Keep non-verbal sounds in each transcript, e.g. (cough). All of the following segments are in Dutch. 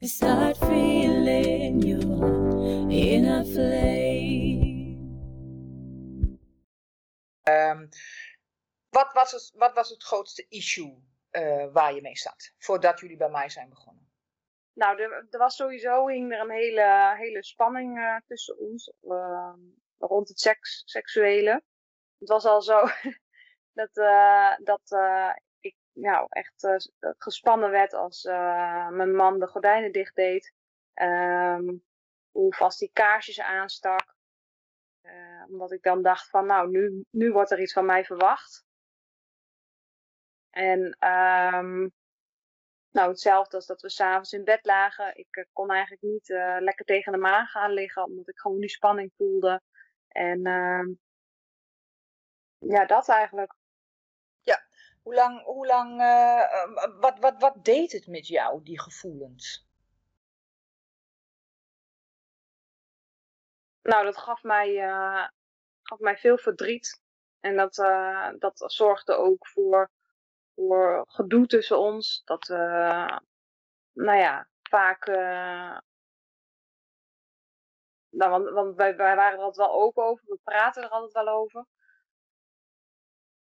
and start feeling your inner flame. Ehm, wat, was het, wat was het grootste issue eh, waar je mee zat voordat jullie bij mij zijn begonnen? Nou, er, er was sowieso hing er een hele, hele spanning eh, tussen ons ehm, rond het seks, seksuele. Het was al zo (laughs) dat, eh, dat eh, nou, echt eh, gespannen werd als eh, mijn man de gordijnen dicht deed. Ehm, hoe vast die kaarsjes aanstak. Eh, omdat ik dan dacht van, nou, nu, nu wordt er iets van mij verwacht. En ehm, nou, hetzelfde als dat we s'avonds in bed lagen. Ik eh, kon eigenlijk niet eh, lekker tegen de maag gaan liggen, omdat ik gewoon die spanning voelde. En ehm, ja, dat eigenlijk. Hoe lang, hoe lang eh, eh, wat, wat, wat deed het met jou, die gevoelens? Nou, dat gaf mij, eh, gaf mij veel verdriet. En dat, eh, dat zorgde ook voor, voor gedoe tussen ons. Dat we, nou ja, vaak. nou, want want wij, wij waren er altijd wel open over. We praten er altijd wel over.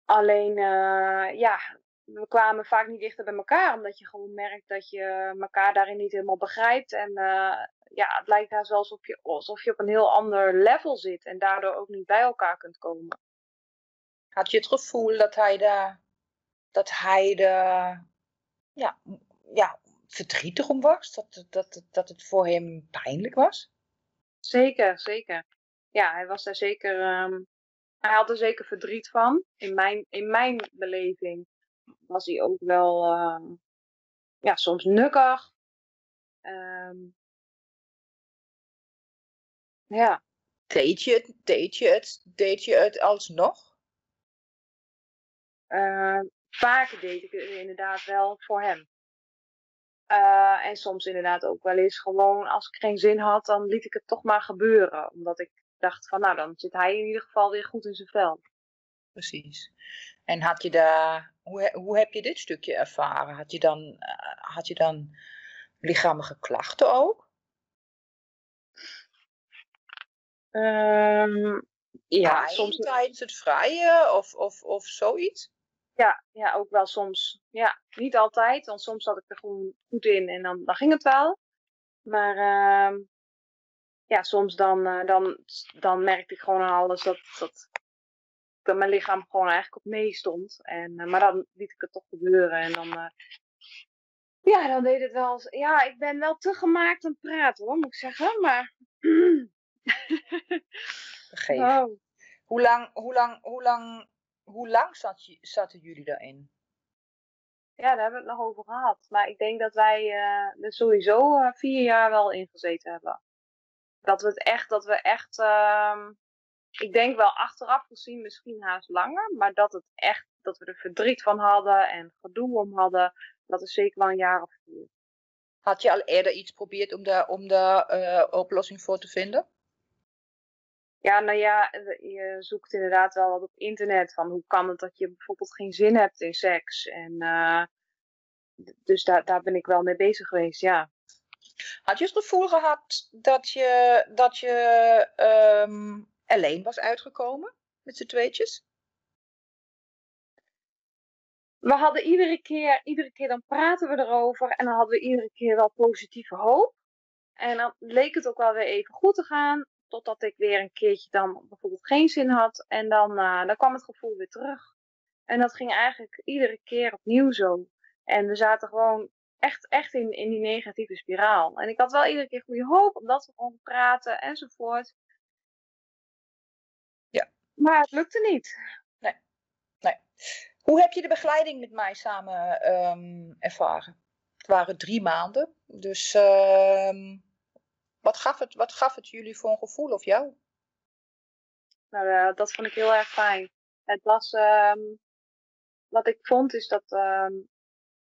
Alleen, eh, ja, we kwamen vaak niet dichter bij elkaar. Omdat je gewoon merkt dat je elkaar daarin niet helemaal begrijpt. En eh, ja, het lijkt daar zelfs alsof je, alsof je op een heel ander level zit. En daardoor ook niet bij elkaar kunt komen. Had je het gevoel dat hij daar, dat hij er, ja, ja, verdrietig om was? Dat, het- dat, dat het voor hem pijnlijk was? Zeker, zeker. Ja, hij was daar zeker. ehm, hij had er zeker verdriet van. In mijn, in mijn beleving was hij ook wel. ehm, ja, soms nukkig. Ehm, ja, Deed je het, deed je het, deed je het alsnog? eh, vaker deed ik het inderdaad wel voor hem. Eh, en soms inderdaad ook wel eens gewoon als ik geen zin had, dan liet ik het toch maar gebeuren. Omdat ik dacht van nou, dan zit hij in ieder geval weer goed in zijn vel. Precies. En had je daar, hoe, hoe heb je dit stukje ervaren? Had je dan, eh, had je dan lichamelijke klachten ook? Ehm, ja, soms tijdens het vrije of, of, of zoiets? Ja, ja, ook wel soms. Ja, niet altijd, want soms zat ik er gewoon goed in en dan, dan ging het wel. Maar ehm, ja, soms dan, eh, dan, dan merkte ik gewoon aan alles dat, dat, dat mijn lichaam gewoon eigenlijk op nee stond. En, eh, maar dan liet ik het toch gebeuren en dan, eh, ja, dan deed het wel. Ja, ik ben wel te gemaakt aan het praten hoor, moet ik zeggen. Maar. (clears throat) Geef. oh. Hoe lang, hoe lang, hoe lang, hoe lang zat je, zaten jullie daarin? Ja, daar hebben we het nog over gehad. Maar ik denk dat wij er sowieso vier jaar wel in gezeten hebben. Dat we het echt, dat we echt, ehm, ik denk wel achteraf gezien misschien haast langer, maar dat het echt, dat we er verdriet van hadden en gedoe om hadden, dat is zeker wel een jaar of vier. Had je al eerder iets geprobeerd om daar om daar eh, oplossing voor te vinden? Ja, nou ja, je zoekt inderdaad wel wat op internet van hoe kan het dat je bijvoorbeeld geen zin hebt in seks. En eh, d- dus daar, daar ben ik wel mee bezig geweest, ja. Had je het gevoel gehad dat je, dat je ehm, alleen was uitgekomen met z'n tweetjes? we hadden iedere keer, iedere keer dan praten we erover en dan hadden we iedere keer wel positieve hoop. En dan leek het ook wel weer even goed te gaan, totdat ik weer een keertje dan bijvoorbeeld geen zin had en dan, eh, dan kwam het gevoel weer terug. En dat ging eigenlijk iedere keer opnieuw zo. En we zaten gewoon echt, echt in, in die negatieve spiraal. En ik had wel iedere keer goede hoop, omdat we gewoon praten enzovoort. Ja. Maar het lukte niet. Hoe heb je de begeleiding met mij samen ehm, ervaren? Het waren drie maanden. Dus ehm, Wat gaf, het, wat gaf het jullie voor een gevoel of jou? Nou, uh, dat vond ik heel erg fijn. Het was, um, wat ik vond is dat um,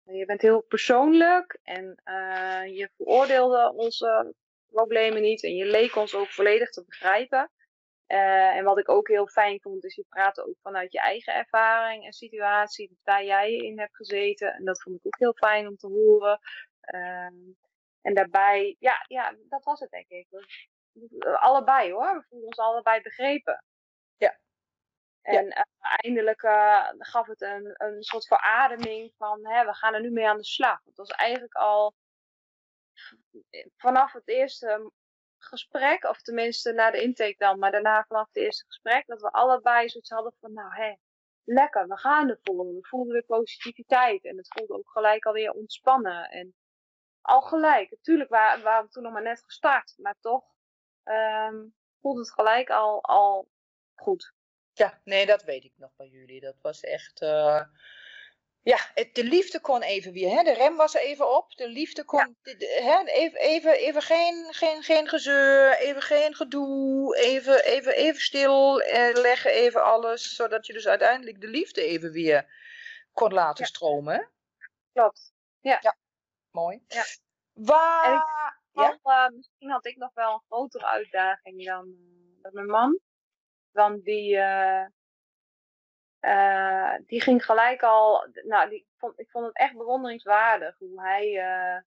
je bent heel persoonlijk en uh, je veroordeelde onze problemen niet en je leek ons ook volledig te begrijpen. Uh, en wat ik ook heel fijn vond, is je praat ook vanuit je eigen ervaring en situatie waar jij in hebt gezeten. En dat vond ik ook heel fijn om te horen. Uh, en daarbij, ja, ja, dat was het denk ik. Allebei hoor, we voelden ons allebei begrepen. Ja. En ja. Uh, eindelijk uh, gaf het een, een soort verademing van, hè, we gaan er nu mee aan de slag. Het was eigenlijk al vanaf het eerste gesprek, of tenminste na de intake dan, maar daarna vanaf het eerste gesprek, dat we allebei zoiets hadden van, nou hé, lekker, we gaan ervoor. We voelden weer positiviteit en het voelde ook gelijk alweer ontspannen. En al gelijk, natuurlijk waren, we toen nog maar net gestart, maar toch um, voelde het gelijk al, al goed. Ja, nee, dat weet ik nog bij jullie. Dat was echt. Uh, ja, het, de liefde kon even weer. Hè? De rem was even op. De liefde kon. Ja. De, de, hè? Even, even, even geen, geen, geen gezeur. Even geen gedoe. Even, even, even stil eh, leggen. Even alles. Zodat je dus uiteindelijk de liefde even weer kon laten ja. stromen. Klopt. Ja. ja. Mooi. Ja. Waar. Ik, uh, misschien had ik nog wel een grotere uitdaging dan, uh, dan mijn man. Want die, uh, uh, die ging gelijk al, nou, die, vond, ik vond het echt bewonderingswaardig hoe hij, uh,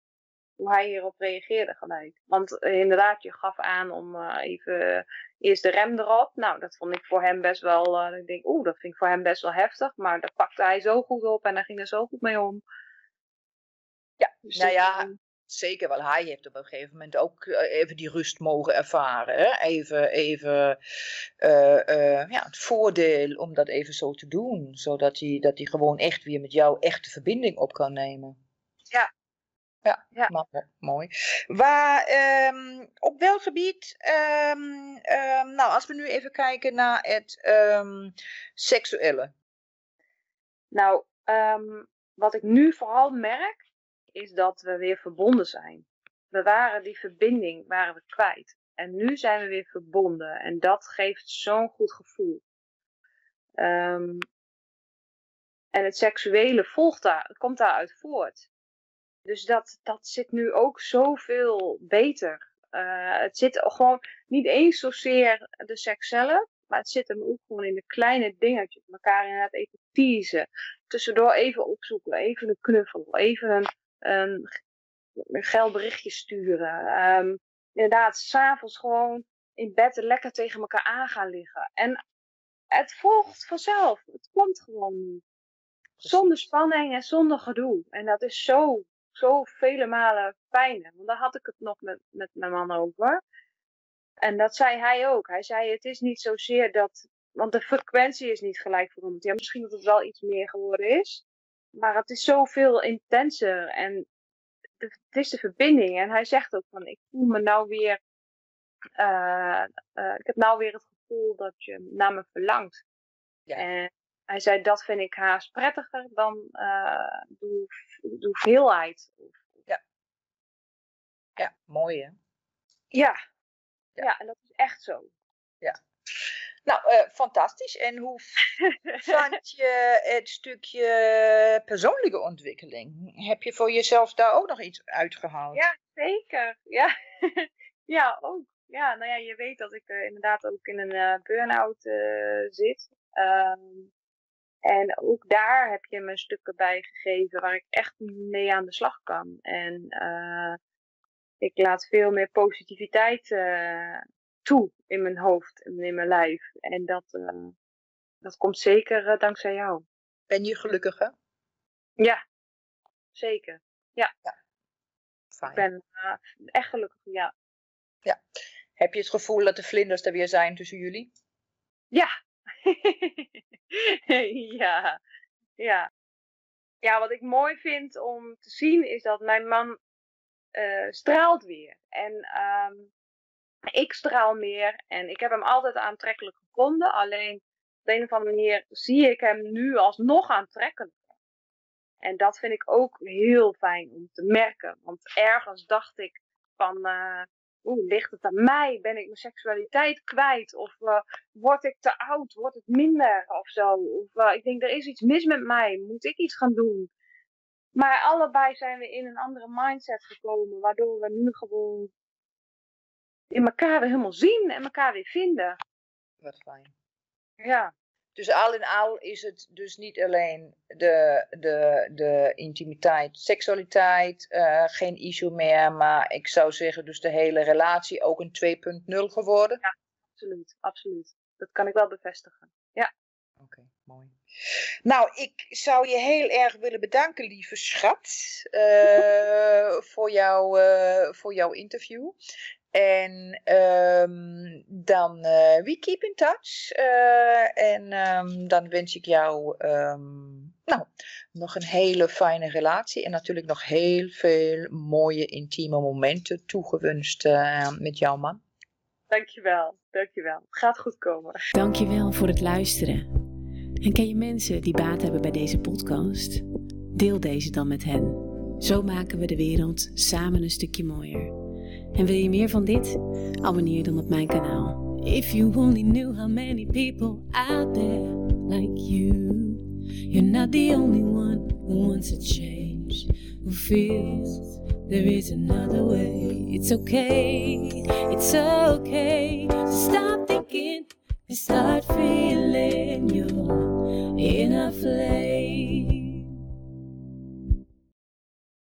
hoe hij hierop reageerde gelijk. Want inderdaad, je gaf aan om even eerst de rem erop. Nou, dat vond ik voor hem best wel, ik denk, oeh, dat vind ik voor hem best wel heftig. Maar dat pakte hij zo goed op en daar ging er zo goed mee om. Ja, dus nou ja, Zeker wel, hij heeft op een gegeven moment ook even die rust mogen ervaren. Hè? Even, even uh, uh, ja, het voordeel om dat even zo te doen. Zodat hij, dat hij gewoon echt weer met jou echte verbinding op kan nemen. Ja. Ja, ja. Maar, mooi. Waar, um, op welk gebied, um, um, nou als we nu even kijken naar het seksuele. Nou, wat ik nu vooral merk, is dat we weer verbonden zijn. We waren die verbinding waren we kwijt. En nu zijn we weer verbonden. En dat geeft zo'n goed gevoel. Um, en het seksuele volgt daar, komt daaruit voort. Dus dat, dat zit nu ook zoveel beter. Uh, het zit gewoon niet eens zozeer de seks zelf, maar het zit hem ook gewoon in de kleine dingetjes. Elkaar inderdaad even teasen. Tussendoor even opzoeken, even een knuffel, even een, um, een geil berichtje sturen. Um, inderdaad, s'avonds gewoon in bed lekker tegen elkaar aan gaan liggen. En het volgt vanzelf. Het komt gewoon zonder spanning en zonder gedoe. En dat is zo, zo vele malen fijner. Want daar had ik het nog met, met mijn man over. En dat zei hij ook. Hij zei, het is niet zozeer dat... Want de frequentie is niet gelijk veranderd. Ja, misschien dat het wel iets meer geworden is. Maar het is zoveel intenser en de, het is de verbinding. En hij zegt ook van, ik voel me nou weer, uh, uh, ik heb nou weer het gevoel dat je naar me verlangt. Ja. En hij zei, dat vind ik haast prettiger dan uh, de, de hoeveelheid. Ja. Ja, mooi hè? Ja. ja. Ja, en dat is echt zo. Ja. Nou, uh, fantastisch. En hoe (laughs) vond je het stukje persoonlijke ontwikkeling? Heb je voor jezelf daar ook nog iets uitgehaald? Ja, zeker. Ja, (laughs) ja ook. Ja, nou ja, je weet dat ik uh, inderdaad ook in een uh, burn-out zit. Um, en ook daar heb je me stukken bij gegeven waar ik echt mee aan de slag kan. En ik laat veel meer positiviteit toe in mijn hoofd en in mijn lijf. En dat, uh, dat komt zeker uh, dankzij jou. Ben je gelukkig, hè? Ja, zeker. Ja. ja. Fijn. Ik ben uh, echt gelukkig, ja. Ja. Heb je het gevoel dat de vlinders er weer zijn tussen jullie? Ja. (laughs) ja. Ja. Ja, wat ik mooi vind om te zien is dat mijn man straalt weer. En um, ik straal meer en ik heb hem altijd aantrekkelijk gevonden. Alleen op een of andere manier zie ik hem nu alsnog aantrekkelijker. En dat vind ik ook heel fijn om te merken. Want ergens dacht ik van, uh, oeh, ligt het aan mij? Ben ik mijn seksualiteit kwijt? Of uh, word ik te oud? Wordt het minder of zo? Of uh, ik denk, er is iets mis met mij. Moet ik iets gaan doen? Maar allebei zijn we in een andere mindset gekomen, waardoor we nu gewoon in elkaar weer helemaal zien en elkaar weer vinden. Wat fijn. Ja. Dus al in al is het dus niet alleen de, de, de intimiteit, seksualiteit, uh, geen issue meer, maar ik zou zeggen dus de hele relatie ook een 2.0 geworden. Ja, absoluut, absoluut. Dat kan ik wel bevestigen. Ja. Oké, okay, mooi. Nou, ik zou je heel erg willen bedanken, lieve schat, uh, voor, jou, uh, voor jouw interview. En um, dan uh, we keep in touch. Uh, en um, dan wens ik jou um, nou, nog een hele fijne relatie. En natuurlijk nog heel veel mooie intieme momenten toegewenst uh, met jouw man. Dankjewel, dankjewel. Het gaat goed komen. Dankjewel voor het luisteren. En ken je mensen die baat hebben bij deze podcast? Deel deze dan met hen. Zo maken we de wereld samen een stukje mooier. En wil je meer van dit? Abonneer dan op mijn kanaal. If you only knew how many people out there like you. You're not the only one who wants a change. Who feels there is another way. It's okay, it's okay to stop thinking and start feeling you're in a place.